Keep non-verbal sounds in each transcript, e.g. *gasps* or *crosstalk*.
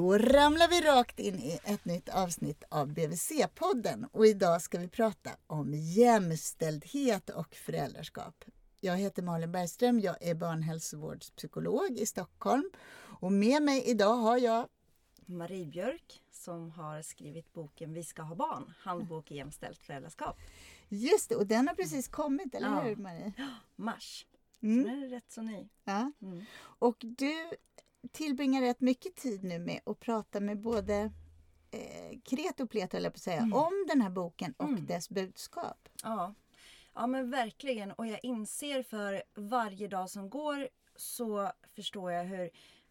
Då ramlar vi rakt in i ett nytt avsnitt av BVC-podden och idag ska vi prata om jämställdhet och föräldraskap. Jag heter Malin Bergström, jag är barnhälsovårdspsykolog i Stockholm och med mig idag har jag Marie Björk som har skrivit boken Vi ska ha barn, handbok i jämställt föräldraskap. Just det, och den har precis kommit, eller Ja. hur Marie? *gasps* Mars. Mm. Den är rätt så ny. Ja. Mm. Och du tillbringar rätt mycket tid nu med att prata med både eh, Kret och Plet, jag på säga, om den här boken och Mm. dess budskap. Ja. ja, men verkligen. Och jag inser för varje dag som går så förstår jag hur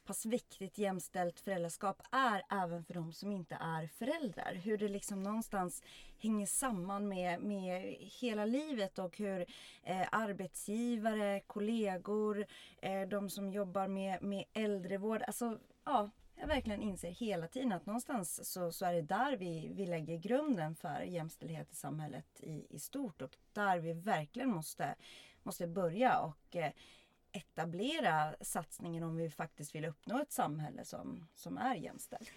pass viktigt jämställt föräldraskap är även för de som inte är föräldrar. Hur det liksom någonstans hänger samman med, med hela livet och hur eh, arbetsgivare, kollegor, eh, de som jobbar med, med äldrevård, alltså ja, jag verkligen inser hela tiden att någonstans så, så är det där vi, vi lägger grunden för jämställdhet i samhället i, i stort och där vi verkligen måste, måste börja och eh, etablera satsningen om vi faktiskt vill uppnå ett samhälle som, som är jämställt.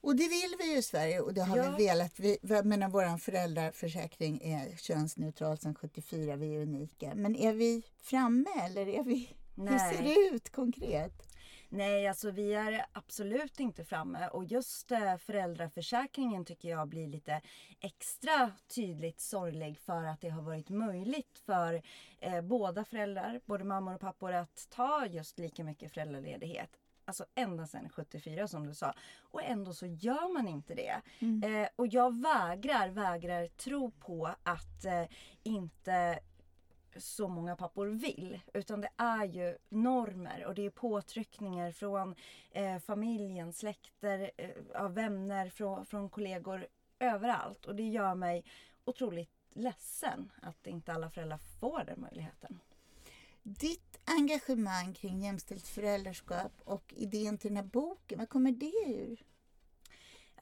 Och det vill vi ju i Sverige och det har Ja. vi velat. Vi, jag menar, vår föräldraförsäkring är könsneutral sedan 74, vi är unika. Men är vi framme eller är vi, hur Nej. ser det ut konkret? Nej, alltså vi är absolut inte framme och just eh, föräldraförsäkringen tycker jag blir lite extra tydligt sorglig för att det har varit möjligt för eh, båda föräldrar, både mammor och pappor, att ta just lika mycket föräldraledighet. Alltså ända sedan 74 som du sa. Och ändå så gör man inte det. Eh, och jag vägrar, vägrar tro på att eh, inte så många pappor vill. Utan det är ju normer och det är påtryckningar från eh, familjen, släkter, eh, vänner, från, från kollegor överallt. Och det gör mig otroligt ledsen att inte alla föräldrar får den möjligheten. Ditt engagemang kring jämställt föräldraskap och idén till den här boken, vad kommer det ur?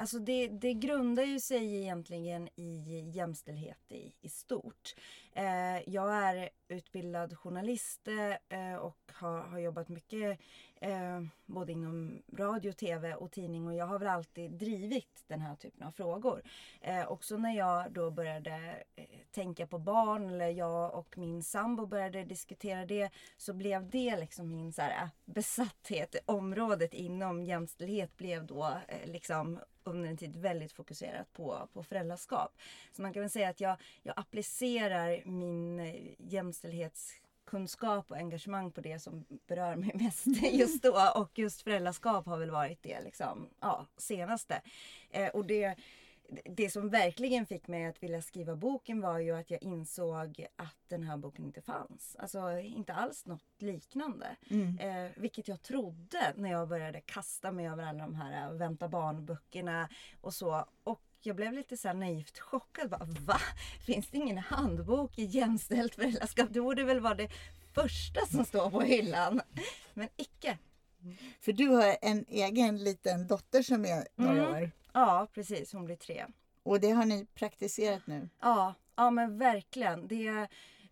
Alltså det, det grundar ju sig egentligen i jämställdhet i, i stort. Eh, jag är utbildad journalist eh, och har, har jobbat mycket eh, både inom radio, tv och tidning och jag har väl alltid drivit den här typen av frågor. Eh, också när jag då började eh, tänka på barn eller jag och min sambo började diskutera det så blev det liksom min så här, äh, besatthet. Området inom jämställdhet blev då eh, liksom under en tid väldigt fokuserat på, på föräldraskap. Så man kan väl säga att jag, jag applicerar min eh, jämställdhetskunskap och engagemang på det som berör mig *laughs* mest just då. Och just föräldraskap har väl varit det liksom, ja, senaste. Eh, och det, det som verkligen fick mig att vilja skriva boken var ju att jag insåg att den här boken inte fanns. Alltså inte alls något liknande. Eh, vilket jag trodde när jag började kasta mig över alla de här eh, vänta barn-böckerna och så. Och jag blev lite så här naivt chockad. Bara, Va? Finns det ingen handbok i jämställt föräldraskap? Det borde väl vara det första som står på hyllan. Men icke. För du har en egen liten dotter som är några Mm. år Ja, precis. Hon blir tre. och det har ni praktiserat nu. Ja, ja men verkligen. Det,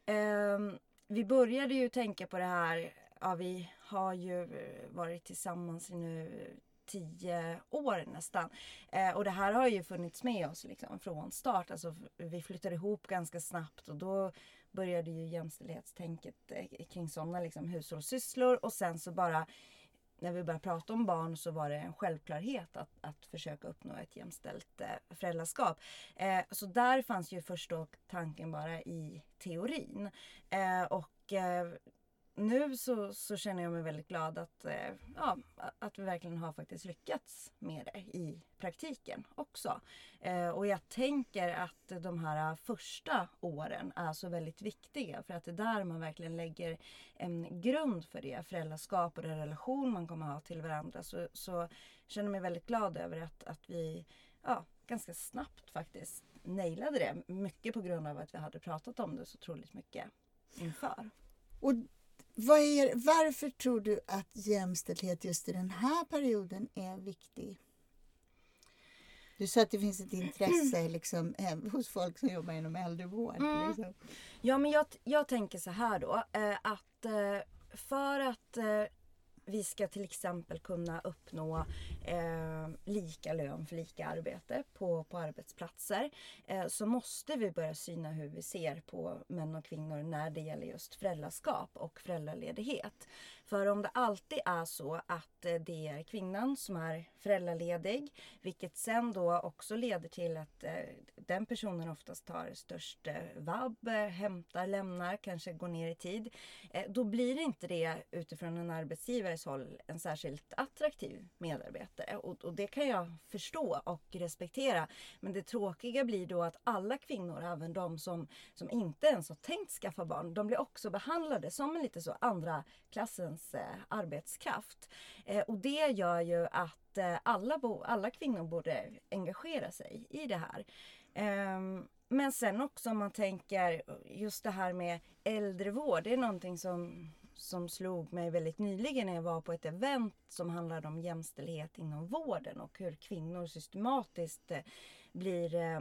ehm, vi började ju tänka på det här, ja vi har ju eh, varit tillsammans nu tio år nästan. Eh, och det här har ju funnits med oss liksom från start. Alltså, vi flyttade ihop ganska snabbt och då började ju jämställdhetstänket eh, kring sådana liksom, hushållssysslor och sen så bara när vi började prata om barn så var det en självklarhet att, att försöka uppnå ett jämställt eh, föräldraskap. Eh, så där fanns ju först då tanken bara i teorin. Eh, och eh, nu så, så känner jag mig väldigt glad att, eh, ja, att vi verkligen har faktiskt lyckats med det i praktiken också. Eh, och jag tänker att de här första åren är så väldigt viktiga för att det är där man verkligen lägger en grund för det föräldraskap och den relation man kommer ha till varandra. Så, så känner mig väldigt glad över att, att vi ja, ganska snabbt faktiskt nailade det. Mycket på grund av att vi hade pratat om det så otroligt mycket inför. Och är, varför tror du att jämställdhet just i den här perioden är viktig? Du sa att det finns ett intresse *clears throat* liksom, eh, hos folk som jobbar inom äldrevård. Mm. Liksom. Ja men jag, jag tänker så här då. Eh, att eh, för att vi ska till exempel kunna uppnå eh, lika lön för lika arbete på, på arbetsplatser eh, så måste vi börja syna hur vi ser på män och kvinnor när det gäller just föräldraskap och föräldraledighet. För om det alltid är så att eh, det är kvinnan som är föräldraledig, vilket sen då också leder till att eh, den personen oftast tar störst eh, vab, hämtar, lämnar, kanske går ner i tid. Då blir inte det utifrån en arbetsgivares håll en särskilt attraktiv medarbetare. Och, och det kan jag förstå och respektera. Men det tråkiga blir då att alla kvinnor, även de som, som inte ens har tänkt skaffa barn, de blir också behandlade som en lite så andra klassens eh, arbetskraft. Eh, och det gör ju att eh, alla, bo, alla kvinnor borde engagera sig i det här. Ehm, men sen också om man tänker just det här med äldrevård. Det är någonting som, som slog mig väldigt nyligen när jag var på ett event som handlade om jämställdhet inom vården och hur kvinnor systematiskt eh, blir eh,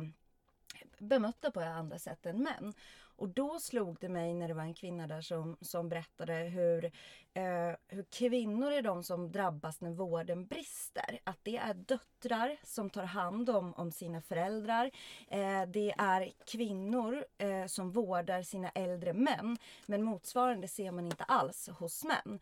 bemötta på andra sätt än män. Och då slog det mig när det var en kvinna där som, som berättade hur, eh, hur kvinnor är de som drabbas när vården brister. Att det är döttrar som tar hand om, om sina föräldrar. Eh, det är kvinnor eh, som vårdar sina äldre män. Men motsvarande ser man inte alls hos män.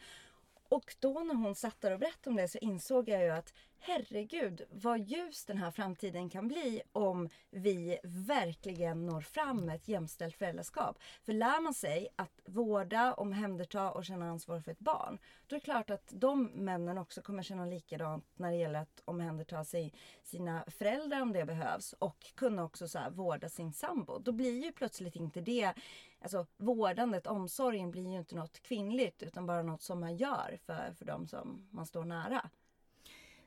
Och då när hon satt där och berättade om det så insåg jag ju att herregud vad ljus den här framtiden kan bli om vi verkligen når fram med ett jämställt föräldraskap. För lär man sig att vårda, omhänderta och känna ansvar för ett barn, då är det klart att de männen också kommer känna likadant när det gäller att omhänderta sig, sina föräldrar om det behövs och kunna också så vårda sin sambo. Då blir ju plötsligt inte det Alltså vårdandet, omsorgen blir ju inte något kvinnligt utan bara något som man gör för, för de som man står nära.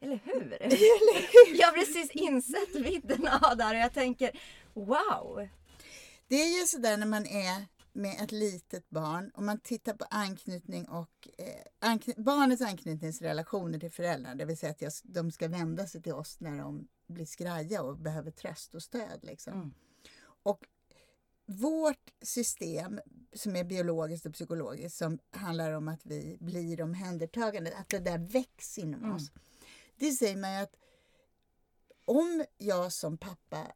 Eller hur? *laughs* Eller hur? Jag har precis insett vidden av det här och jag tänker wow! Det är ju sådär när man är med ett litet barn och man tittar på anknytning och eh, ankny barnets anknytningsrelationer till föräldrarna, det vill säga att jag, de ska vända sig till oss när de blir skraja och behöver tröst och stöd. Liksom. Mm. Och vårt system som är biologiskt och psykologiskt som handlar om att vi blir omhändertagande, att det där väcks inom mm. oss. Det säger ju att om jag som pappa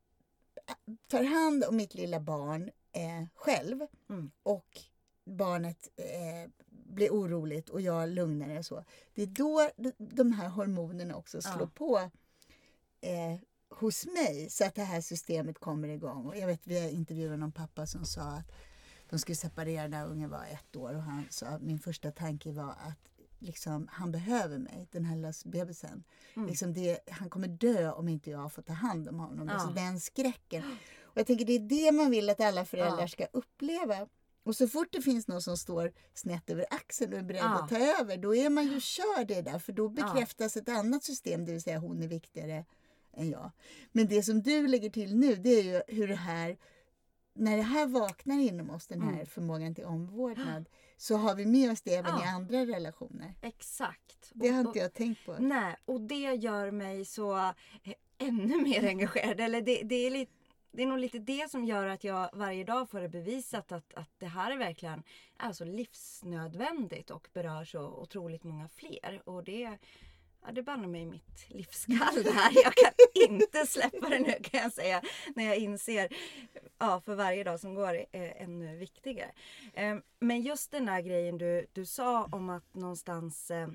tar hand om mitt lilla barn eh, själv mm. och barnet eh, blir oroligt och jag lugnar det så. Det är då de här hormonerna också slår ja. på eh, hos mig så att det här systemet kommer igång. Och jag vet, vi har intervjuat någon pappa som sa att de skulle separera när ungen var ett år och han sa att min första tanke var att liksom, han behöver mig, den här lilla bebisen. Mm. Liksom det, han kommer dö om inte jag får ta hand om honom. Ja. Alltså den skräcken. Och jag tänker det är det man vill att alla föräldrar ja. ska uppleva. Och så fort det finns någon som står snett över axeln och är beredd ja. att ta över, då är man ju körd det där. För då bekräftas ett annat system, det vill säga hon är viktigare än jag. Men det som du lägger till nu, det är ju hur det här när det här vaknar inom oss, den här mm. förmågan till omvårdnad, så har vi med oss det även ja. i andra relationer. Exakt. Det har inte jag tänkt på. Nej, och det gör mig så eh, ännu mer engagerad. Eller det, det, är lite, det är nog lite det som gör att jag varje dag får det bevisat att, att det här är verkligen alltså livsnödvändigt och berör så otroligt många fler. Och det Ja, det bannar mig mitt livskall det här. Jag kan inte släppa det nu kan jag säga. När jag inser, ja, för varje dag som går är ännu viktigare. Ehm, men just den där grejen du, du sa om att någonstans eh,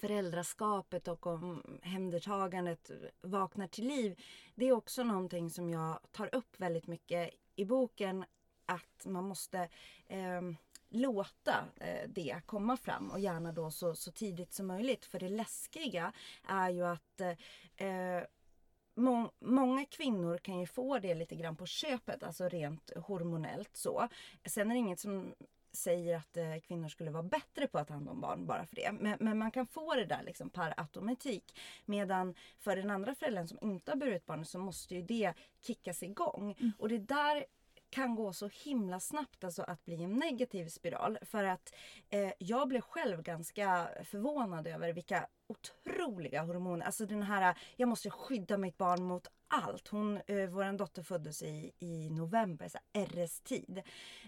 föräldraskapet och omhändertagandet vaknar till liv. Det är också någonting som jag tar upp väldigt mycket i boken. Att man måste eh, låta eh, det komma fram och gärna då så, så tidigt som möjligt. För det läskiga är ju att eh, må många kvinnor kan ju få det lite grann på köpet, alltså rent hormonellt så. Sen är det inget som säger att eh, kvinnor skulle vara bättre på att ta hand om barn bara för det. Men, men, man kan få det där liksom per automatik. Medan för den andra föräldern som inte har burit barn så måste ju det kickas igång. Mm. Och det där kan gå så himla snabbt alltså att bli en negativ spiral. För att eh, jag blev själv ganska förvånad över vilka otroliga hormoner, alltså den här jag måste skydda mitt barn mot allt. Hon, eh, vår dotter föddes i, i november, så här RS-tid.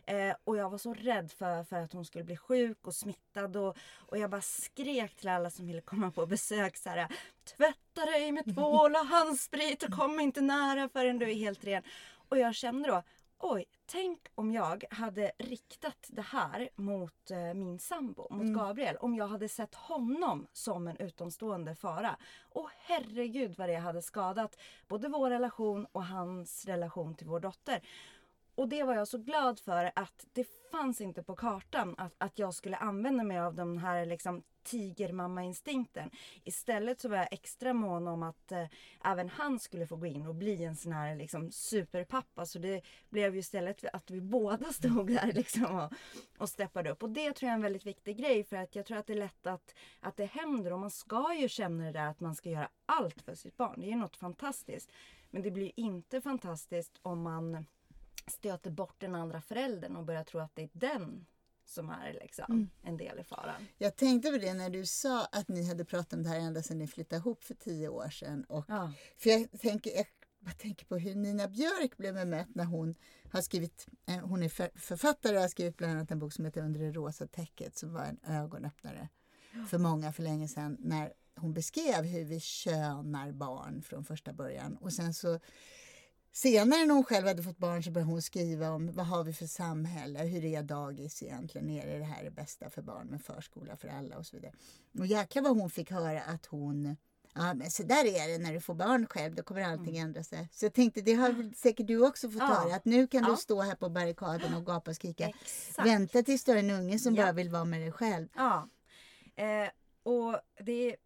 Eh, och jag var så rädd för, för att hon skulle bli sjuk och smittad. Och, och jag bara skrek till alla som ville komma på besök så här, Tvätta dig med tvål och handsprit och kom inte nära förrän du är helt ren. Och jag kände då, oj, tänk om jag hade riktat det här mot eh, min sambo, mot mm. Gabriel. Om jag hade sett honom som en utomstående fara. Och herregud vad det hade skadat både vår relation och hans relation till vår dotter. Och det var jag så glad för att det fanns inte på kartan att, att jag skulle använda mig av den här liksom tigermamma-instinkten. Istället så var jag extra mån om att eh, även han skulle få gå in och bli en sån här liksom, superpappa. Så det blev ju istället att vi båda *laughs* stod där liksom, och, och steppade upp. Och det tror jag är en väldigt viktig grej för att jag tror att det är lätt att, att det händer och man ska ju känna det där att man ska göra allt för sitt barn. Det är ju något fantastiskt. Men det blir inte fantastiskt om man stöter bort den andra föräldern och börjar tro att det är den som är liksom mm. en del i faran. Jag tänkte på det när du sa att ni hade pratat om det här ända sedan ni flyttade ihop för tio år sedan. Och, ja. För jag tänker, jag, jag tänker på hur Nina Björk blev bemött när hon har skrivit, eh, hon är författare och har skrivit bland annat en bok som heter Under det rosa täcket som var en ögonöppnare för många för länge sedan när hon beskrev hur vi könar barn från första början. Och sen så Senare när hon själv hade fått barn så började hon skriva om vad har vi för samhälle, hur är dagis egentligen, är det här det bästa för barn med förskola för alla och så vidare. Och jäklar vad hon fick höra att hon Ja, men så där är det när du får barn själv, då kommer allting mm. ändra sig. Så jag tänkte, det har säkert du också fått ja. höra, att nu kan ja. du stå här på barrikaden och gapa och skrika. Exakt. Vänta tills du har en unge som ja. bara vill vara med dig själv. Ja, eh, och det är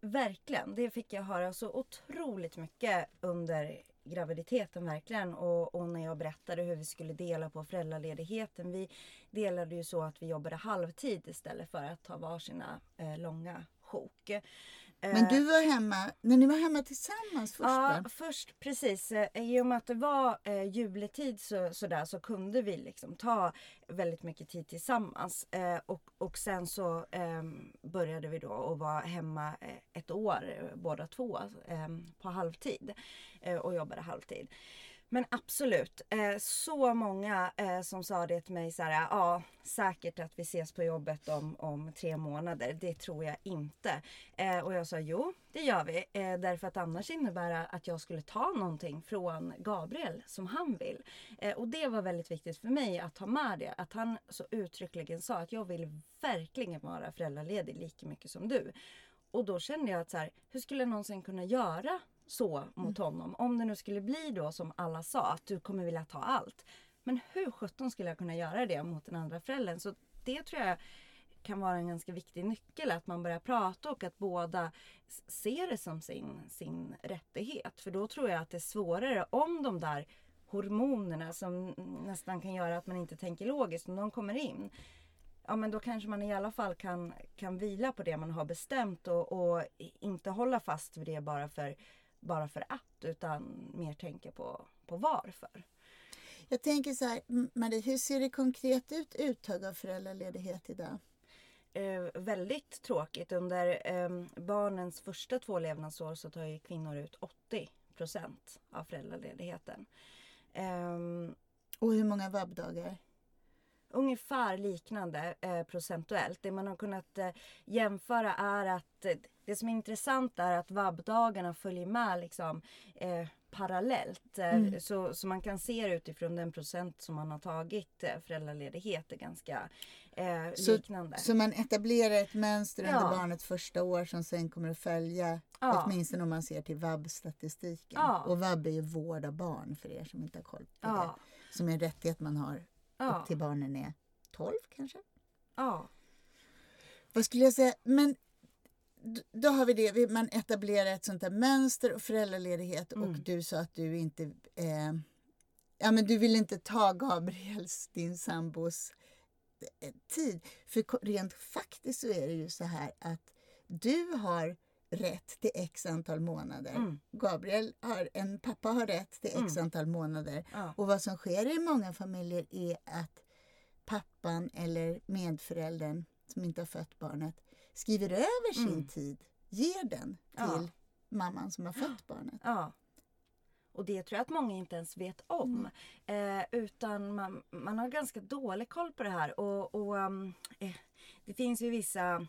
verkligen, det fick jag höra så otroligt mycket under graviditeten verkligen och, och, när jag berättade hur vi skulle dela på föräldraledigheten. Vi delade ju så att vi jobbade halvtid istället för att ta varsina eh, långa sjok. Men du var hemma, när ni var hemma tillsammans först? Ja, va? först precis. Eh, I och med att det var eh, juletid så, så, där, så kunde vi liksom ta väldigt mycket tid tillsammans. Eh, och, och sen så eh, började vi då att vara hemma eh, ett år eh, båda två på halvtid och jobbade halvtid. Men absolut, eh, så många eh, som sa det till mig så här, ja säkert att vi ses på jobbet om, om tre månader. Det tror jag inte. Eh, och jag sa jo, det gör vi. Eh, därför att annars innebär det att jag skulle ta någonting från Gabriel som han vill. Eh, och det var väldigt viktigt för mig att ha med det. Att han så uttryckligen sa att jag vill verkligen vara föräldraledig lika mycket som du. Och då kände jag att så här, hur skulle jag någonsin kunna göra så mot mm. honom. Om det nu skulle bli då som alla sa, att du kommer vilja ta allt. Men hur sjutton skulle jag kunna göra det mot den andra föräldern? Så det tror jag kan vara en ganska viktig nyckel. Att man börjar prata och att båda ser det som sin, sin rättighet. För då tror jag att det är svårare om de där hormonerna som nästan kan göra att man inte tänker logiskt, om de kommer in. Ja men då kanske man i alla fall kan, kan vila på det man har bestämt och, och inte hålla fast vid det bara för bara för att utan mer tänka på, på varför. Jag tänker så här, Marie, hur ser det konkret ut uttag av föräldraledighet idag? Eh, väldigt tråkigt. Under eh, barnens första två levnadsår så tar ju kvinnor ut 80 procent av föräldraledigheten. Eh, Och hur många vabbdagar? Ungefär liknande eh, procentuellt. Det man har kunnat eh, jämföra är att eh, det som är intressant är att vabbdagarna följer med liksom, eh, parallellt. Eh, mm. Så, så man kan se det utifrån den procent som man har tagit föräldraledighet är ganska eh, liknande. Så, så man etablerar ett mönster under ja. barnets första år som sen kommer att följa ja. åtminstone om man ser till vab-statistiken. Ja. Och vab är ju vård av barn för er som inte har koll på ja. det. Som är en rättighet man har ja. upp till barnen är 12 kanske? Ja. Vad skulle jag säga? Men då har vi det, man etablerar ett sånt där mönster och föräldraledighet mm. och du sa att du inte eh, Ja men du vill inte ta Gabriels, din sambos eh, tid. För rent faktiskt så är det ju så här att du har rätt till x antal månader. Mm. Gabriel har, en pappa har rätt till x mm. antal månader. Ja. Och vad som sker i många familjer är att pappan eller medföräldern som inte har fött barnet skriver över sin mm. tid, ger den till ja. mamman som har fött barnet. Ja. Och det tror jag att många inte ens vet om. Mm. Eh, utan man, man har ganska dålig koll på det här. Och, och um, eh, det finns ju vissa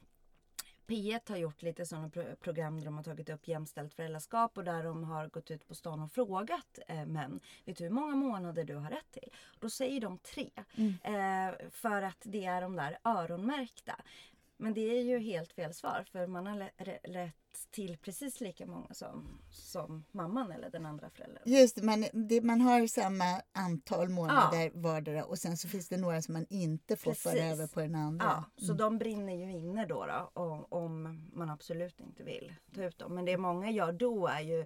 P1 har gjort lite sådana pro program där de har tagit upp jämställt föräldraskap och där de har gått ut på stan och frågat eh, män. Vet du hur många månader du har rätt till? Då säger de tre. Mm. Eh, för att det är de där öronmärkta. Men det är ju helt fel svar för man har rätt till precis lika många som, som mamman eller den andra föräldern. Just man, det, man har samma antal månader ja. vardera och sen så finns det några som man inte får föra över på den andra. Ja, så mm. de brinner ju inne då, då om, om, man absolut inte vill ta ut dem. Men det många gör då är ju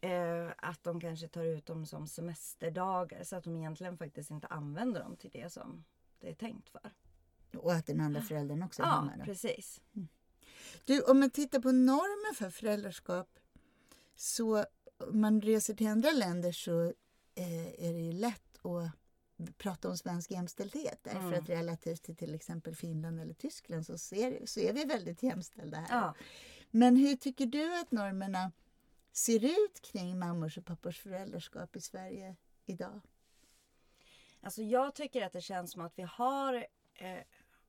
eh, att de kanske tar ut dem som semesterdagar så att de egentligen faktiskt inte använder dem till det som det är tänkt för. Och att den andra föräldern också är ja, hemma? Ja, precis. Mm. Du, om man tittar på normer för föräldraskap så om man reser till andra länder så eh, är det ju lätt att prata om svensk jämställdhet. Därför mm. att relativt till till exempel Finland eller Tyskland så, ser, så är vi väldigt jämställda här. Ja. Men hur tycker du att normerna ser ut kring mammors och pappors föräldraskap i Sverige idag? Alltså jag tycker att det känns som att vi har eh,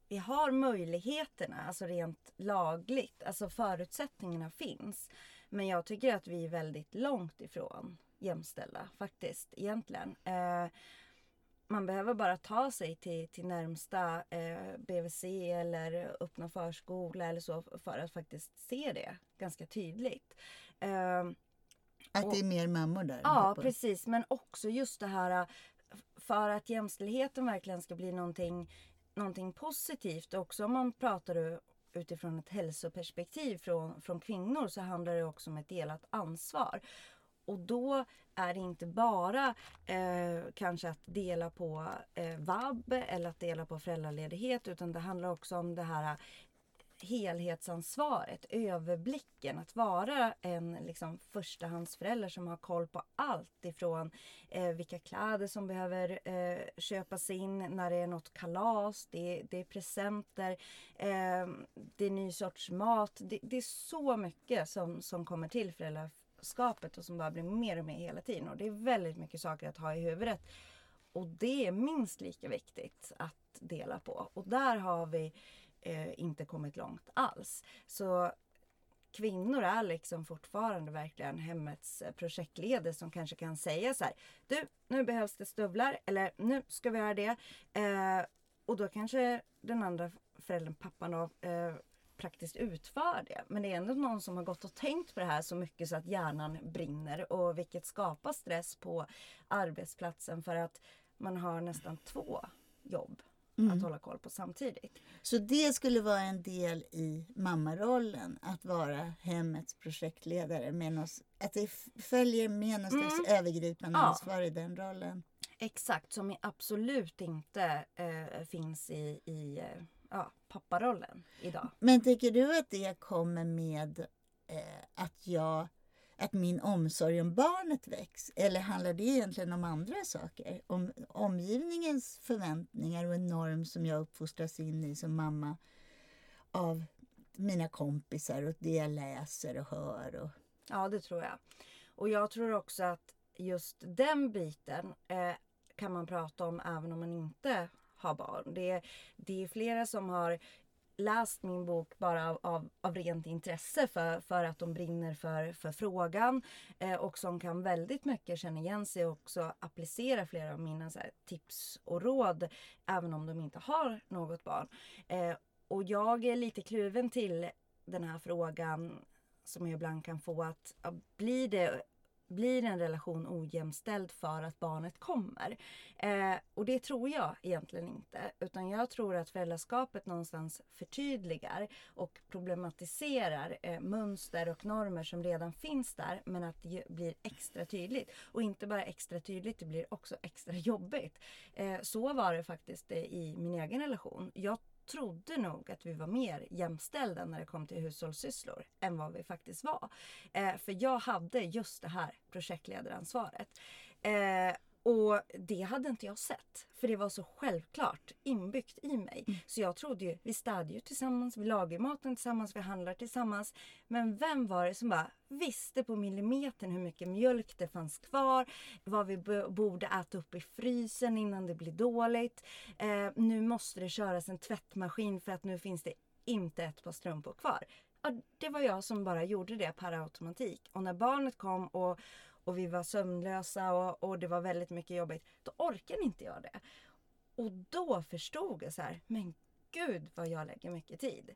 vi har möjligheterna, alltså rent lagligt. Alltså förutsättningarna finns. Men jag tycker att vi är väldigt långt ifrån jämställda faktiskt egentligen. Eh, man behöver bara ta sig till, till närmsta eh, BVC eller öppna förskola eller så för att faktiskt se det ganska tydligt. Eh, att det är mer mammor där? Ja, precis. Men också just det här för att jämställdheten verkligen ska bli någonting någonting positivt. Också om man pratar utifrån ett hälsoperspektiv från, från kvinnor så handlar det också om ett delat ansvar. Och då är det inte bara eh, kanske att dela på eh, vab eller att dela på föräldraledighet utan det handlar också om det här helhetsansvaret, överblicken, att vara en liksom, förstahandsförälder som har koll på allt ifrån eh, vilka kläder som behöver eh, köpas in när det är något kalas, det, det är presenter, eh, det är ny sorts mat. Det, det, är så mycket som, som kommer till föräldraskapet och som bara blir mer och mer hela tiden. Och det är väldigt mycket saker att ha i huvudet. Och det är minst lika viktigt att dela på. Och där har vi eh, inte kommit långt alls. Så kvinnor är liksom fortfarande verkligen hemmets eh, projektledare som kanske kan säga så här. Du, nu behövs det stövlar eller nu ska vi göra det. Eh, och då kanske den andra föräldern, pappan då, eh, praktiskt utför det. Men det är ändå någon som har gått och tänkt på det här så mycket så att hjärnan brinner och vilket skapar stress på arbetsplatsen för att man har nästan två jobb mm. att hålla koll på samtidigt. Så det skulle vara en del i mammarollen, att vara hemmets projektledare. Med något, att det följer med någon slags mm. övergripande ja. ansvar i den rollen. Exakt, som absolut inte eh, finns i, i ja, papparollen idag. Men tycker du att det kommer med eh, att jag att min omsorg om barnet väcks? Eller handlar det egentligen om andra saker? Om omgivningens förväntningar och en norm som jag uppfostras in i som mamma av mina kompisar och det jag läser och hör. Och... Ja, det tror jag. Och jag tror också att just den biten eh, kan man prata om även om man inte har barn. Det, det är flera som har läst min bok bara av, av, av rent intresse för, för att de brinner för, för frågan eh, och som kan väldigt mycket känna igen sig och också applicera flera av mina här, tips och råd även om de inte har något barn. Eh, och jag är lite kluven till den här frågan som jag ibland kan få att blir det blir en relation ojämställd för att barnet kommer. Eh, och det tror jag egentligen inte. Utan jag tror att föräldraskapet någonstans förtydligar och problematiserar eh, mönster och normer som redan finns där. Men att det blir extra tydligt. Och inte bara extra tydligt, det blir också extra jobbigt. Eh, så var det faktiskt eh, i min egen relation. Jag trodde nog att vi var mer jämställda när det kom till hushållssysslor än vad vi faktiskt var. Eh, för jag hade just det här projektledaransvaret. Eh, och det hade inte jag sett. För det var så självklart inbyggt i mig. Mm. Så jag trodde ju, vi städar ju tillsammans, vi lagar maten tillsammans, vi handlar tillsammans. Men vem var det som bara visste på millimetern hur mycket mjölk det fanns kvar? Vad vi borde äta upp i frysen innan det blir dåligt. Eh, nu måste det köras en tvättmaskin för att nu finns det inte ett par strumpor kvar. Ja, det var jag som bara gjorde det per automatik. Och när barnet kom och och vi var sömnlösa och, och det var väldigt mycket jobbigt. Då orkade inte jag det. Och då förstod jag så här, men gud vad jag lägger mycket tid.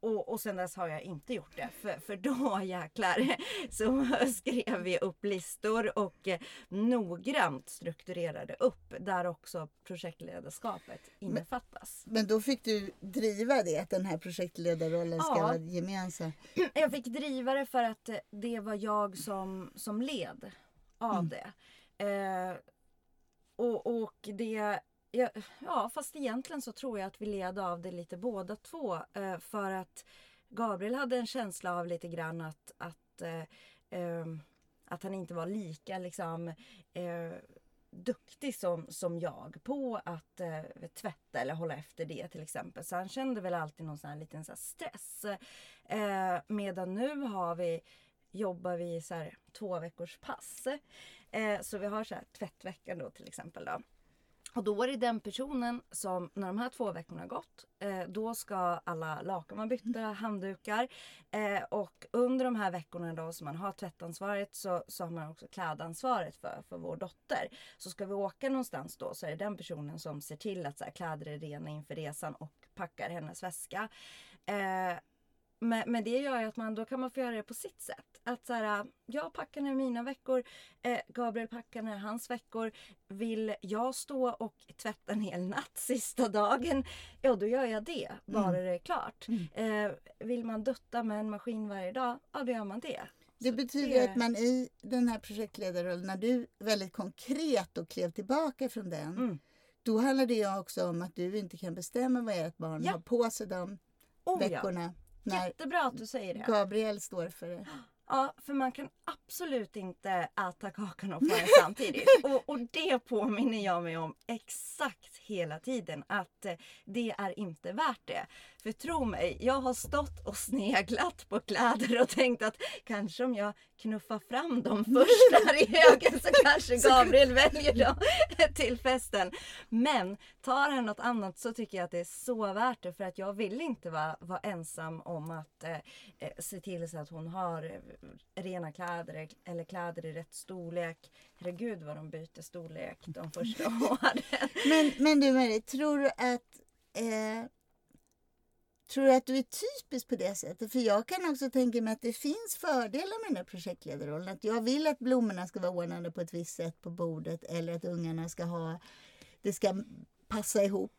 Och, och sen dess har jag inte gjort det. För, för då *laughs* jäklar så *laughs* skrev vi upp listor och eh, noggrant strukturerade upp där också projektledarskapet innefattas. Men, men då fick du driva det, att den här projektledarrollen ska ja, vara gemensam? *clears throat* Jag fick driva det för att det var jag som, som led av mm. det. Eh, och, och det Ja, ja, fast egentligen så tror jag att vi led av det lite båda två. Eh, för att Gabriel hade en känsla av lite grann att, att, eh, eh, att han inte var lika liksom, eh, duktig som, som jag på att eh, tvätta eller hålla efter det till exempel. Så han kände väl alltid någon sån här liten så här stress. Eh, medan nu har vi jobbar vi så här två veckors pass. Eh, så vi har så här tvättveckan då till exempel. Då. Och då är det den personen som när de här två veckorna gått, eh, då ska alla lakan vara bytta, handdukar. Eh, och under de här veckorna då som man har tvättansvaret så, så har man också klädansvaret för, för vår dotter. Så ska vi åka någonstans då så är det den personen som ser till att så här, kläder är rena inför resan och packar hennes väska. Eh, men, men, det gör ju att man då kan man få göra det på sitt sätt. Att så här, jag packar ner mina veckor, eh, Gabriel packar ner hans veckor. Vill jag stå och tvätta en hel natt sista dagen, ja då gör jag det, bara mm. det är klart. Mm. Eh, vill man dutta med en maskin varje dag, ja då gör man det. Det Så betyder det... att man i den här projektledarrollen, när du väldigt konkret och klev tillbaka från den, mm. då handlar det också om att du inte kan bestämma vad ert barn ja. har på sig de oh, veckorna. Ja Jättebra att du säger det. Gabriel står för det. Ja, för man kan absolut inte äta kakan och den samtidigt. *laughs* Och, och, det påminner jag mig om exakt hela tiden att eh, det är inte värt det. För tro mig, jag har stått och sneglat på kläder och tänkt att kanske om jag knuffar fram dem *laughs* först där i högen så kanske Gabriel väljer dem *laughs* till festen. Men tar han något annat så tycker jag att det är så värt det för att jag vill inte vara, vara ensam om att eh, eh se till så att hon har eh, rena kläder eller kläder i rätt storlek. Herregud vad de byter storlek de första *laughs* åren. men, men du Marie, tror du att eh Tror du att du är typisk på det sättet? För jag kan också tänka mig att det finns fördelar med den här projektledarrollen. Att jag vill att blommorna ska vara ordnade på ett visst sätt på bordet eller att ungarna ska ha... Det ska passa ihop.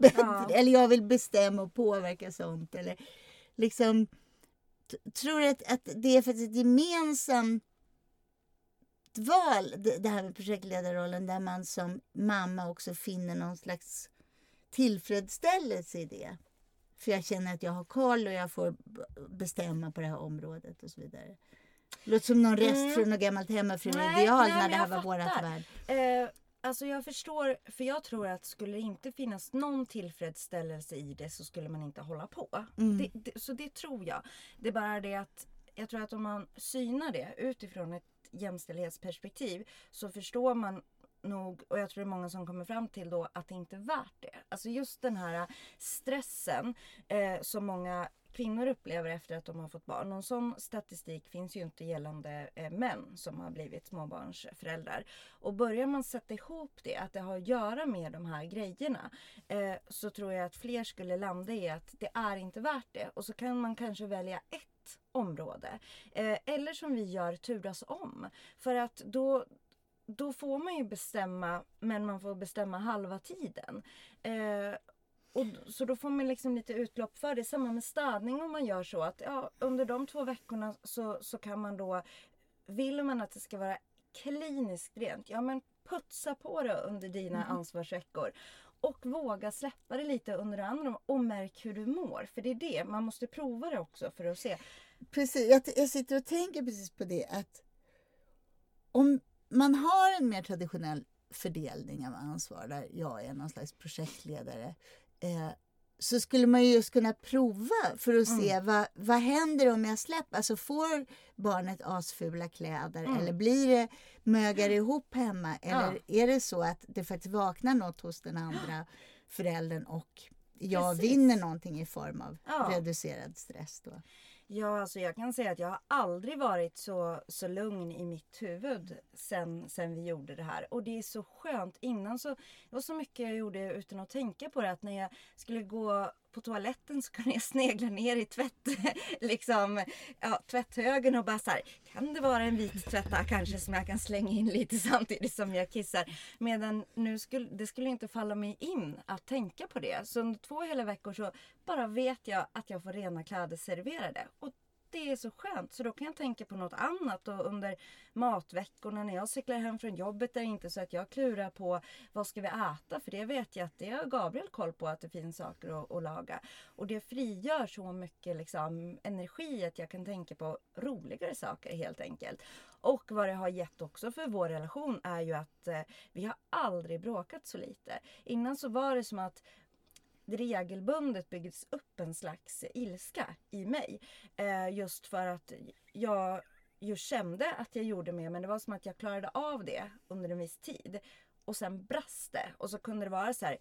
*laughs* Ja. Eller jag vill bestämma och påverka sånt. Eller liksom... Tror att, att det är för ett gemensamt val, det här med projektledarrollen, där man som mamma också finner någon slags tillfredsställelse i det? För jag känner att jag har koll och jag får bestämma på det här området och så vidare. Det låter som någon rest mm. från något gammalt hemmafru-ideal när det här var vårat värld. Eh, alltså jag förstår, för jag tror att skulle det inte finnas någon tillfredsställelse i det så skulle man inte hålla på. Mm. Det, det, så det tror jag. Det är bara det att jag tror att om man synar det utifrån ett jämställdhetsperspektiv så förstår man nog, och jag tror det är många som kommer fram till då, att det inte är värt det. Alltså just den här stressen eh, som många kvinnor upplever efter att de har fått barn. Någon sån statistik finns ju inte gällande eh, män som har blivit småbarnsföräldrar. Och börjar man sätta ihop det, att det har att göra med de här grejerna, eh, så tror jag att fler skulle landa i att det är inte värt det. Och så kan man kanske välja ett område. Eh, eller som vi gör, turas om. För att då, då får man ju bestämma, men man får bestämma halva tiden. Eh, och, så då får man liksom lite utlopp för det. Samma med städning om man gör så att ja, under de två veckorna så, så kan man då, vill man att det ska vara kliniskt rent, ja men putsa på det under dina mm. ansvarsveckor. Och våga släppa det lite under det andra och märk hur du mår. För det är det, man måste prova det också för att se. Precis, jag, jag sitter och tänker precis på det att om man har en mer traditionell fördelning av ansvar där jag är någon slags projektledare. Eh, så skulle man ju just kunna prova för att se Mm. vad, vad händer om jag släpper. Alltså får barnet asfula kläder Mm. eller blir det mögar ihop hemma? Eller är det så att det faktiskt vaknar något hos den andra föräldern och jag Precis. vinner någonting i form av Ja. reducerad stress då? Ja, alltså jag kan säga att jag har aldrig varit så, så lugn i mitt huvud sen, sen vi gjorde det här. Och det är så skönt. Innan så, det var så mycket jag gjorde utan att tänka på det. Att när jag skulle gå på toaletten så kunde jag snegla ner i tvätt, *laughs* liksom, ja, tvätthögen och bara så här, kan det vara en vit tvätta kanske som jag kan slänga in lite *laughs* samtidigt som jag kissar. Medan nu skulle det skulle inte falla mig in att tänka på det. Så under två hela veckor så bara vet jag att jag får rena kläder serverade. Och det är så skönt. Så då kan jag tänka på något annat. Och under matveckorna när jag cyklar hem från jobbet är det inte så att jag klurar på vad ska vi äta? För det vet jag att det har Gabriel koll på att det finns saker att, att laga. Och det frigör så mycket liksom, energi att jag kan tänka på roligare saker helt enkelt. Och vad det har gett också för vår relation är ju att eh, vi har aldrig bråkat så lite. Innan så var det som att det regelbundet byggts upp en slags ilska i mig. Eh, just för att jag ju kände att jag gjorde mer men det var som att jag klarade av det under en viss tid. Och sen brast det. Och så kunde det vara så här.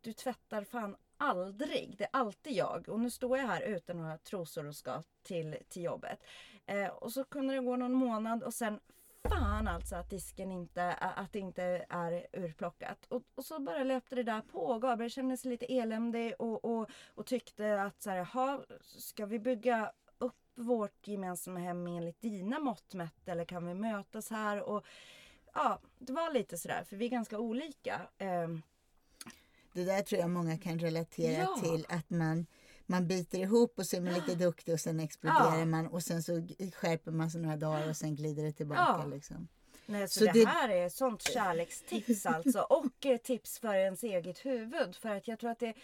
Du tvättar fan aldrig. Det är alltid jag. Och nu står jag här utan några trosor och ska till, till jobbet. Eh, och så kunde det gå någon månad och sen fan alltså att disken inte, att det inte är urplockat. Och, och så bara löpte det där på. Gabriel kände sig lite eländig och, och, och tyckte att så här, jaha, ska vi bygga upp vårt gemensamma hem enligt dina mått mätt eller kan vi mötas här? Och ja, det var lite sådär för vi är ganska olika. Ehm, Det där tror jag många kan relatera Ja. till att man man biter ihop och så är man lite duktig och sen exploderar Ja. man och sen så skärper man sig några dagar och sen glider det tillbaka. Ja. Liksom. Nej, så, Så det, det- här är sånt kärlekstips alltså. Och tips för ens eget huvud. För att jag tror att det,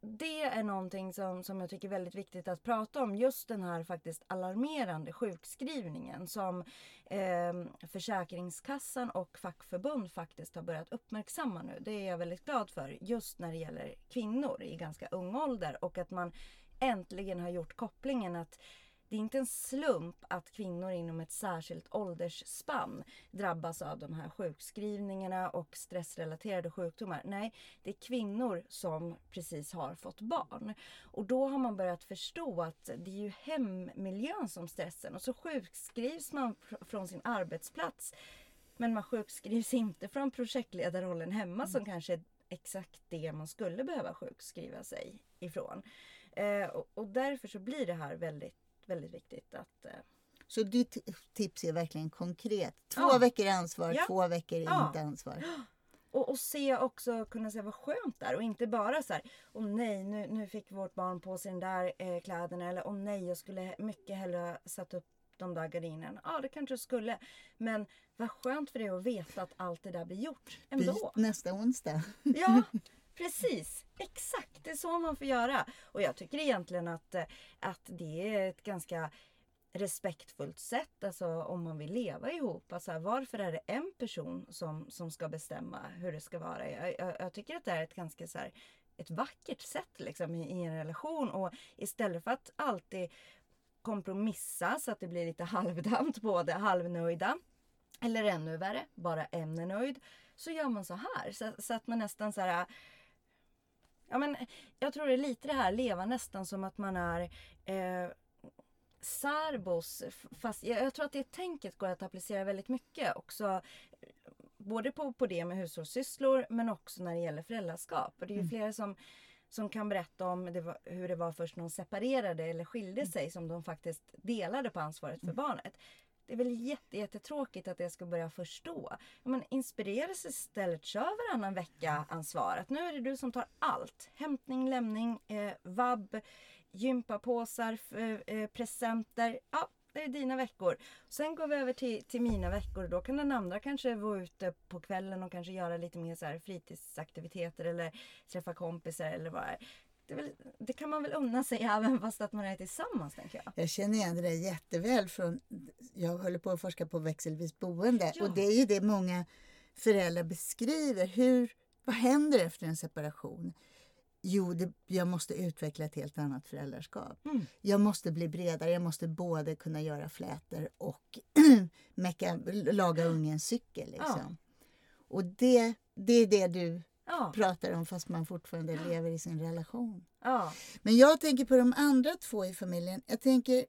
det- är någonting som, som jag tycker är väldigt viktigt att prata om. Just den här faktiskt alarmerande sjukskrivningen som eh, Försäkringskassan och fackförbund faktiskt har börjat uppmärksamma nu. Det är jag väldigt glad för. Just när det gäller kvinnor i ganska ung ålder. Och att man äntligen har gjort kopplingen att det är inte en slump att kvinnor inom ett särskilt åldersspann drabbas av de här sjukskrivningarna och stressrelaterade sjukdomar. Nej, det är kvinnor som precis har fått barn. Och då har man börjat förstå att det är ju hemmiljön som stressar. Och så sjukskrivs man fr- från sin arbetsplats. Men man sjukskrivs inte från projektledarrollen hemma som kanske är exakt det man skulle behöva sjukskriva sig ifrån. Eh, och, och därför så blir det här väldigt väldigt viktigt att... Eh, Så ditt tips är verkligen konkret. Två Ja. veckor ansvar, Ja. två veckor Ja. inte ansvar. *gasps* och, och se också, kunna se vad skönt det är och inte bara så här, åh nej, nu, nu fick vårt barn på sig den där eh, kläderna eller åh nej, jag skulle mycket hellre satt upp de där gardinerna. Ja, det kanske jag skulle. Men vad skönt för det att veta att allt det där blir gjort ändå. Byt nästa onsdag. Ja, *laughs* precis. Exakt, det är så man får göra. Och jag tycker egentligen att, eh, att det är ett ganska respektfullt sätt alltså om man vill leva ihop. Alltså, varför är det en person som, som ska bestämma hur det ska vara? Jag, jag, jag tycker att det är ett ganska så här, ett vackert sätt liksom, i, i en relation. Och istället för att alltid kompromissa så att det blir lite *laughs* halvdant, både halvnöjda. Eller ännu värre, bara en är nöjd. Så gör man så här. Så, så att man nästan så här... Ja, men jag tror det är lite det här, leva nästan som att man är eh, särbos. Fast jag, jag tror att det tänket går att applicera väldigt mycket också. Både på, på det med hushållssysslor men också när det gäller föräldraskap. Och det är ju flera som, som kan berätta om det var, hur det var först när de separerade eller skilde sig som de faktiskt delade på ansvaret för barnet. Det är väl jätte, jättetråkigt att jag ska börja förstå. Men inspireras istället, kör varannan vecka ansvar. Att nu är det du som tar allt. Hämtning, lämning, eh, vab, gympapåsar, eh, eh, presenter. Ja, det är dina veckor. Sen går vi över till, till mina veckor. Då kan den andra kanske vara ute på kvällen och kanske göra lite mer så här fritidsaktiviteter eller träffa kompisar eller vad det är. Det, väl, det kan man väl unna sig *laughs* även fast att man är tillsammans tänker jag. Jag känner igen det där jätteväl från, jag håller på att forska på växelvis boende Ja. och det är ju det många föräldrar beskriver hur, vad händer efter en separation? Jo, det, jag måste utveckla ett helt annat föräldraskap. Mm. Jag måste bli bredare, jag måste både kunna göra flätor och *clears throat* mecka, laga ungens cykel. Liksom. Och det, det är det du Ja, pratar om fast man fortfarande lever i sin relation. ja. Men jag tänker på de andra två i familjen. Jag tänker,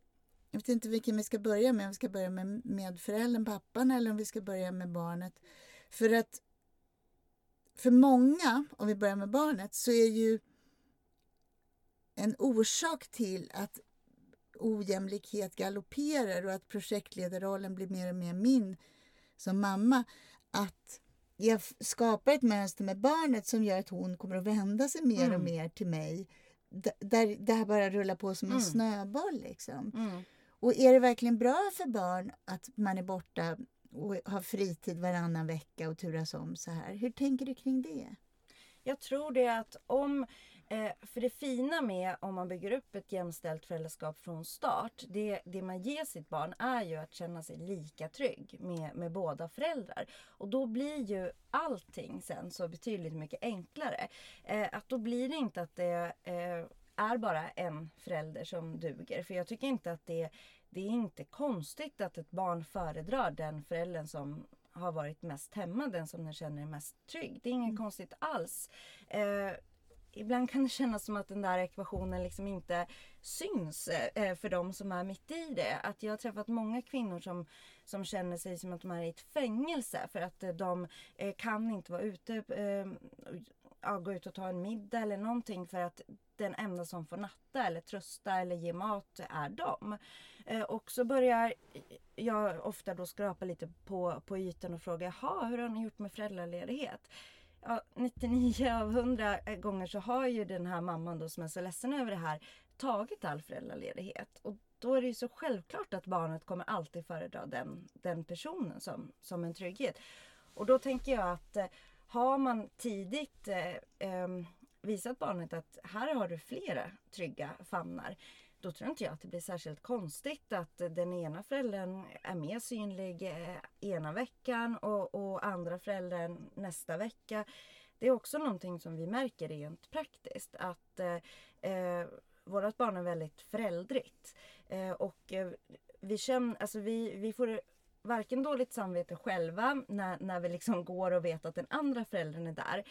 jag vet inte vilken vi ska börja med. Om vi ska börja med, föräldern, pappan, eller om vi ska börja med barnet. För att för många, om vi börjar med barnet, så är ju en orsak till att ojämlikhet galopperar och att projektledarrollen blir mer och mer min som mamma, att jag skapar ett mönster med barnet som gör att hon kommer att vända sig mer och Mm. mer till mig. D- där det här bara rullar på som en Mm. snöboll. Liksom. Mm. Och är det verkligen bra för barn att man är borta och har fritid varannan vecka och turas om så här? Hur tänker du kring det? Jag tror det att om, eh, för det fina med om man bygger upp ett jämställt föräldraskap från start, det, det man ger sitt barn är ju att känna sig lika trygg med, med båda föräldrar. Och då blir ju allting sen så betydligt mycket enklare. Eh, att då blir det inte att det eh, är bara en förälder som duger. För jag tycker inte att det, det är inte konstigt att ett barn föredrar den föräldern som har varit mest hemma, den som den känner är mest trygg. Det är inget konstigt alls. Eh, ibland kan det kännas som att den där ekvationen liksom inte syns eh, för de som är mitt i det. Att jag har träffat många kvinnor som, som känner sig som att de är i ett fängelse för att eh, de eh, kan inte vara ute, ja, gå ut och ta en middag eller någonting för att den enda som får natta eller trösta eller ge mat är dem. Eh, och så börjar jag ofta då skrapa lite på, på ytan och fråga, jaha, hur har ni gjort med föräldraledighet? Ja, 99 av 100 eh, gånger så har ju den här mamman då som är så ledsen över det här tagit all föräldraledighet. Och då är det ju så självklart att barnet kommer alltid föredra den, den personen som, som en trygghet. Och då tänker jag att eh, har man tidigt eh, ehm, visat barnet att här har du flera trygga famnar. Då tror inte jag att det blir särskilt konstigt att eh, den ena föräldern är mer synlig eh, ena veckan och, och andra föräldern nästa vecka. Det är också någonting som vi märker rent praktiskt att eh, eh vårt barn är väldigt föräldrigt. Eh, och vi, känner, alltså vi, vi får varken dåligt samvete själva när, när vi liksom går och vet att den andra föräldern är där.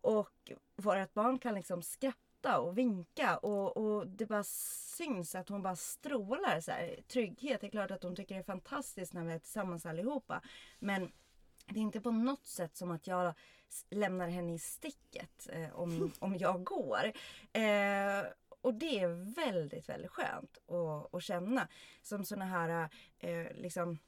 Och vårt barn kan liksom skratta och vinka och, och det bara syns att hon bara strålar så här. trygghet. Det är klart att hon tycker det är fantastiskt när vi är tillsammans allihopa. Men det är inte på något sätt som att jag lämnar henne i sticket eh, om, *laughs* om jag går. Eh, och det är väldigt, väldigt skönt att, att känna. Som såna här eh, liksom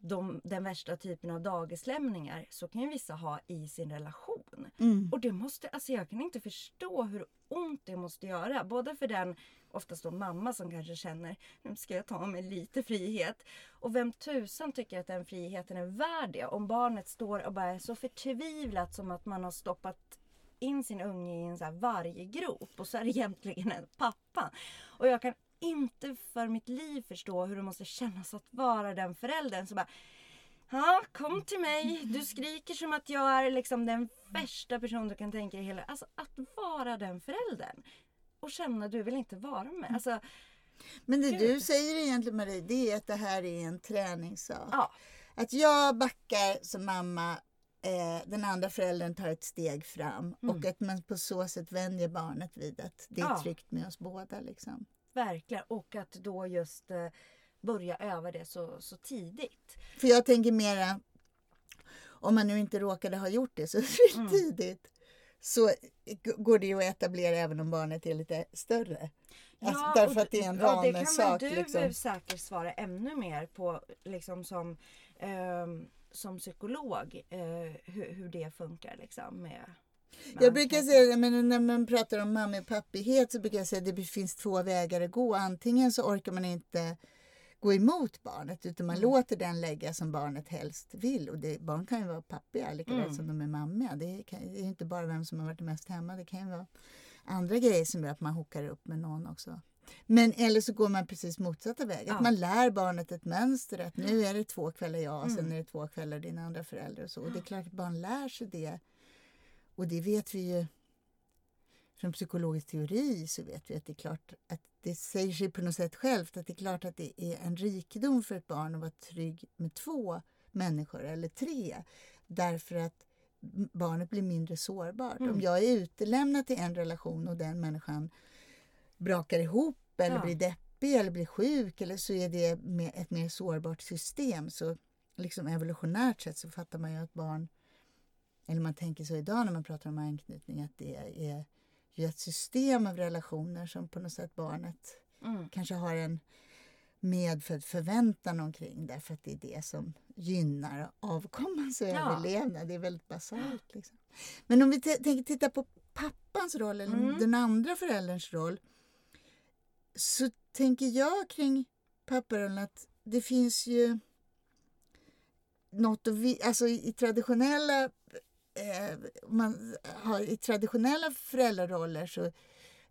de, den värsta typen av dagislämningar så kan ju vissa ha i sin relation. Mm. Och det måste, alltså jag kan inte förstå hur ont det måste göra. Både för den, oftast då mamma som kanske känner, nu ska jag ta mig lite frihet. Och vem tusan tycker att den friheten är värd det? Om barnet står och bara är så förtvivlat som att man har stoppat in sin unge i en så här varggrop och så är det egentligen en pappa. Och jag kan inte för mitt liv förstå hur det måste kännas att vara den föräldern som bara Ja, kom till mig. Du skriker som att jag är liksom den värsta person du kan tänka dig hela... Alltså att vara den föräldern. Och känna att du vill inte vara med. Alltså, Men det Gud. du säger egentligen Marie, det är att det här är en träningssak. ja. Att jag backar som mamma, eh, den andra föräldern tar ett steg fram Mm. och att man på så sätt vänjer barnet vid att det är Ja. tryggt med oss båda. Liksom. Verkligen. Och att då just eh, börja öva det så, så tidigt. För jag tänker mera, om man nu inte råkade ha gjort det så *laughs* Mm. tidigt, så går det ju att etablera även om barnet är lite större. Alltså, Ja, därför att det är en ja, det kan väl du Liksom. säkert svara ännu mer på liksom som, ehm, som psykolog. eh, hur, hur det funkar liksom med, Jag brukar säga, men när man pratar om mamma och pappighet så brukar jag säga att det finns två vägar att gå. Antingen så orkar man inte gå emot barnet utan man Mm. låter den lägga som barnet helst vill. Och det, barn kan ju vara pappiga lika väl Mm. som de är mammiga. Det, kan, det är inte bara vem som har varit mest hemma. Det kan ju vara andra grejer som gör att man hookar upp med någon också. Men eller så går man precis motsatta väg. Ja. Att man lär barnet ett mönster. Att nu är det två kvällar jag och sen Mm. är det två kvällar din andra förälder. Och, så. och det är klart att barn lär sig det. Och det vet vi ju från psykologisk teori så vet vi att det är klart att det säger sig på något sätt självt att det är klart att det är en rikedom för ett barn att vara trygg med två människor eller tre. Därför att barnet blir mindre sårbart. Mm. Om jag är utelämnad till en relation och den människan brakar ihop eller Ja. blir deppig eller blir sjuk eller så är det med ett mer sårbart system. Så liksom evolutionärt sett så fattar man ju att barn, eller man tänker så idag när man pratar om anknytning, att det är ju ett system av relationer som på något sätt barnet Mm. kanske har en medfödd förväntan omkring därför att det är det som gynnar avkommans Ja. överlevnad. Det är väldigt basalt. Liksom. Men om vi tänker titta på pappans roll eller Mm. den andra förälderns roll så tänker jag kring papparollen att det finns ju något att vi, alltså i, i traditionella eh, man har, i traditionella föräldraroller så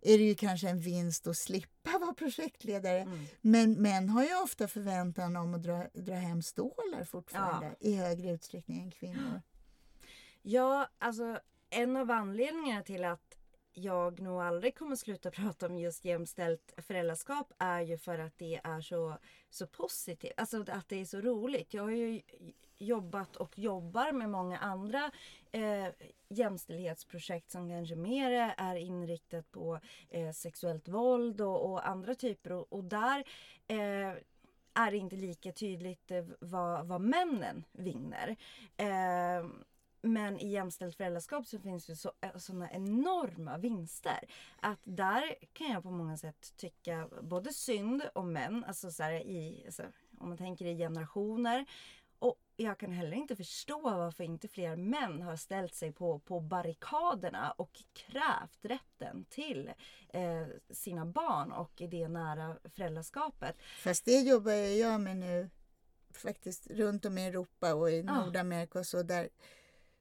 är det ju kanske en vinst att slippa vara projektledare. Mm. Men män har ju ofta förväntan om att dra, dra hem stålar fortfarande i högre utsträckning än kvinnor. Ja, alltså en av anledningarna till att jag nog aldrig kommer sluta *laughs* prata om just jämställt föräldraskap är ju för att det är så, så positivt. Alltså att det är så roligt. Jag har ju jobbat och jobbar med många andra eh, jämställdhetsprojekt som kanske mer är inriktat på eh, sexuellt våld och, och andra typer. Och, och där eh, är det inte lika tydligt eh, vad, vad männen vinner. Eh, men i jämställt föräldraskap så finns det så, sådana enorma vinster. Att där kan jag på många sätt tycka både synd om män, alltså, så här, i, alltså om man tänker i generationer. Och jag kan heller inte förstå varför inte fler män har ställt sig på, på barrikaderna och krävt rätten till eh, sina barn och det nära föräldraskapet. Fast det jobbar ju jag med nu faktiskt runt om i Europa och i Ja. Nordamerika och så där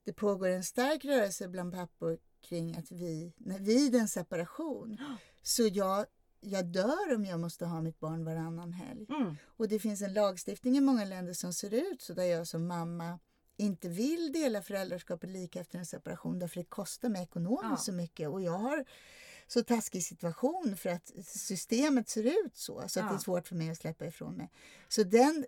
det pågår en stark rörelse bland pappor kring att vi, när vid en separation, *gasps* så jag, jag dör om jag måste ha mitt barn varannan helg. Mm. Och det finns en lagstiftning i många länder som ser ut så där jag som mamma inte vill dela föräldraskapet lika efter en separation därför det kostar mig ekonomiskt Ja. så mycket. Och jag har så taskig situation för att systemet ser ut så, så att Ja. det är svårt för mig att släppa ifrån mig. Så den,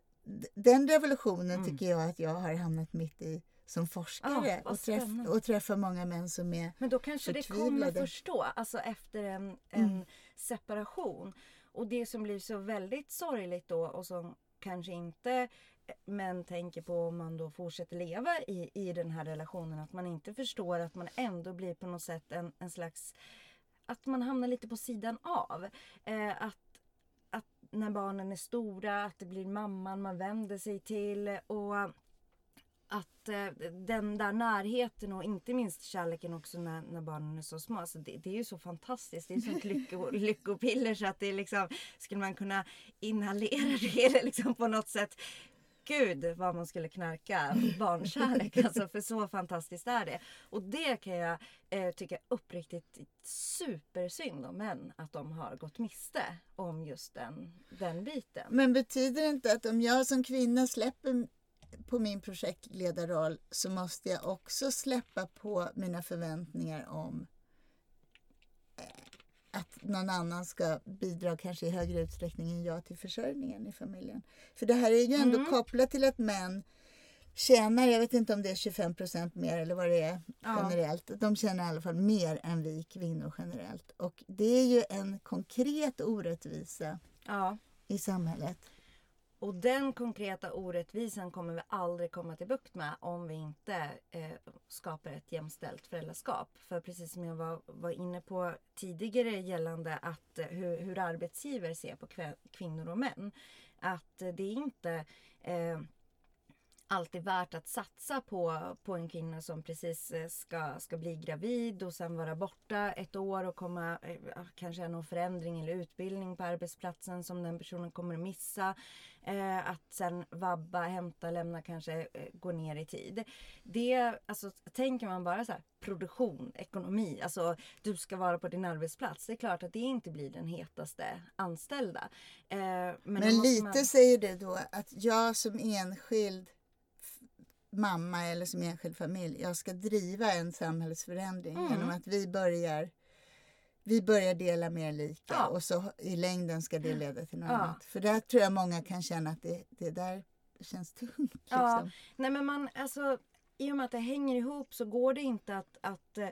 den revolutionen Mm. tycker jag att jag har hamnat mitt i som forskare vad och, träff, och träffar många män som är Men då kanske det kommer Förtvivlade. förstå, alltså efter en, en Mm. separation. Och det som blir så väldigt sorgligt då och som kanske inte män tänker på om man då fortsätter leva i, i den här relationen. Att man inte förstår att man ändå blir på något sätt en, en slags... Att man hamnar lite på sidan av. Eh, att, att när barnen är stora, att det blir mamman man vänder sig till. och att eh, den där närheten och inte minst kärleken också när, när barnen är så små. Alltså det, det är ju så fantastiskt. Det är sånt lycko, *laughs* lyckopiller så att det är liksom, skulle man kunna inhalera det eller liksom på något sätt. Gud vad man skulle knarka barnkärlek. *laughs* Alltså för så fantastiskt är det. Och det kan jag eh, tycka uppriktigt supersynd om män. Att de har gått miste om just den, den biten. Men betyder det inte att om jag som kvinna släpper på min projektledarroll så måste jag också släppa på mina förväntningar om eh, att någon annan ska bidra kanske i högre utsträckning än jag till försörjningen i familjen. För det här är ju ändå Mm. kopplat till att män tjänar, jag vet inte om det är 25 procent mer eller vad det är Ja. generellt. De tjänar i alla fall mer än vi kvinnor generellt. Och det är ju en konkret orättvisa Ja. i samhället. Och den konkreta orättvisan kommer vi aldrig komma till bukt med om vi inte eh, skapar ett jämställt föräldraskap. För precis som jag var, var inne på tidigare gällande att eh, hur, hur arbetsgivare ser på kvinnor och män. Att eh, det är inte eh, alltid värt att satsa på, på en kvinna som precis eh, ska, ska bli gravid och sen vara borta ett år och komma, eh, kanske någon förändring eller utbildning på arbetsplatsen som den personen kommer att missa. Eh, att sen vabba, hämta, lämna, kanske eh, gå ner i tid. Det, alltså tänker man bara så här, produktion, ekonomi, alltså du ska vara på din arbetsplats. Det är klart att det inte blir den hetaste anställda. Eh, men, men lite man... säger det då att jag som enskild mamma eller som enskild familj, jag ska driva en samhällsförändring mm. genom att vi börjar vi börjar dela mer lika ja. och så i längden ska det leda till något ja. annat. För där tror jag många kan känna att det, det där känns tungt. Liksom. Ja, nej men man, alltså i och med att det hänger ihop så går det inte att, att eh,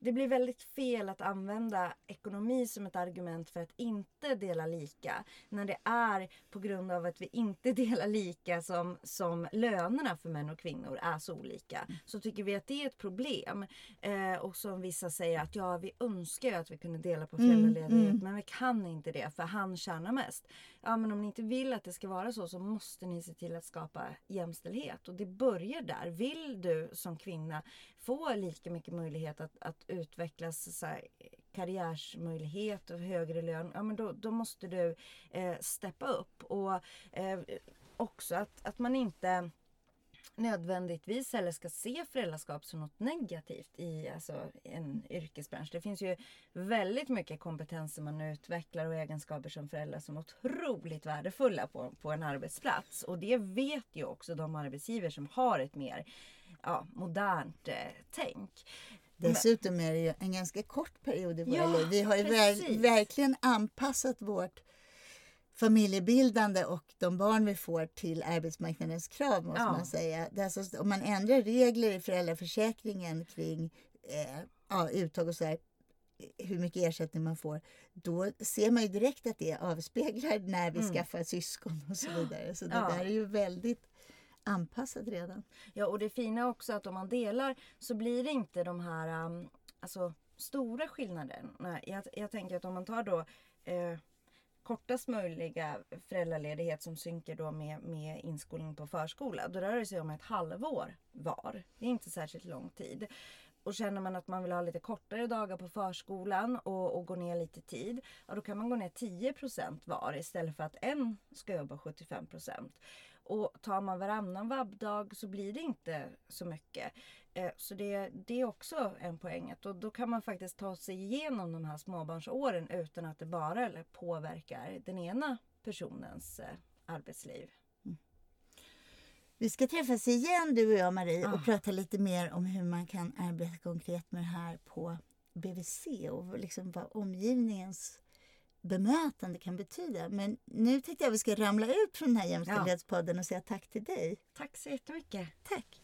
det blir väldigt fel att använda ekonomi som ett argument för att inte dela lika. När det är på grund av att vi inte *laughs* delar lika som, som lönerna för män och kvinnor är så olika. Så tycker vi att det är ett problem. Eh, och som vissa säger att ja, vi önskar att vi kunde dela på föräldraledighet mm, mm. men vi kan inte det för han tjänar mest. Ja men om ni inte vill att det ska vara så så måste ni se till att skapa jämställdhet. Och det börjar där. Vill du som kvinna få lika mycket möjlighet att, att utvecklas så här, karriärsmöjlighet och högre lön, ja men då, då måste du eh, steppa upp. Och eh, också att, att man inte nödvändigtvis heller ska se föräldraskap som något negativt i alltså, en yrkesbransch. Det finns ju väldigt mycket kompetenser man utvecklar och egenskaper som föräldrar som är otroligt värdefulla på, på en arbetsplats. Och det vet ju också de arbetsgivare som har ett mer ja, modernt eh, tänk. Dessutom är det ju en ganska kort period i våra ja, liv. Vi har ju ver verkligen anpassat vårt familjebildande och de barn vi får till arbetsmarknadens krav måste ja. man säga. Alltså, om man ändrar regler i föräldraförsäkringen kring eh, ja, uttag och så här, hur mycket ersättning man får, då ser man ju direkt att det avspeglar när vi mm. skaffar syskon och så vidare. Så det ja. där är ju väldigt anpassat redan. Ja, och det fina också att om man delar så blir det inte de här um, alltså, stora skillnaderna. Jag, jag tänker att om man tar då eh, kortast möjliga föräldraledighet som synker då med, med inskolning på förskola. Då rör det sig om ett halvår var. Det är inte särskilt lång tid. Och känner man att man vill ha lite kortare dagar på förskolan och, och gå ner lite tid. Ja, då kan man gå ner 10% var istället för att en ska jobba 75 och tar man varannan vabbdag så blir det inte så mycket. Eh, så det, det är också en poäng. Och då kan man faktiskt ta sig igenom de här småbarnsåren utan att det bara påverkar den ena personens eh, arbetsliv. Mm. Vi ska träffas igen du och jag Marie och ah. prata lite mer om hur man kan arbeta konkret med det här på BVC och liksom vad omgivningens bemötande kan betyda. Men nu tänkte jag att vi ska ramla ut från den här jämställdhetspodden och säga tack till dig. Tack så jättemycket. Tack.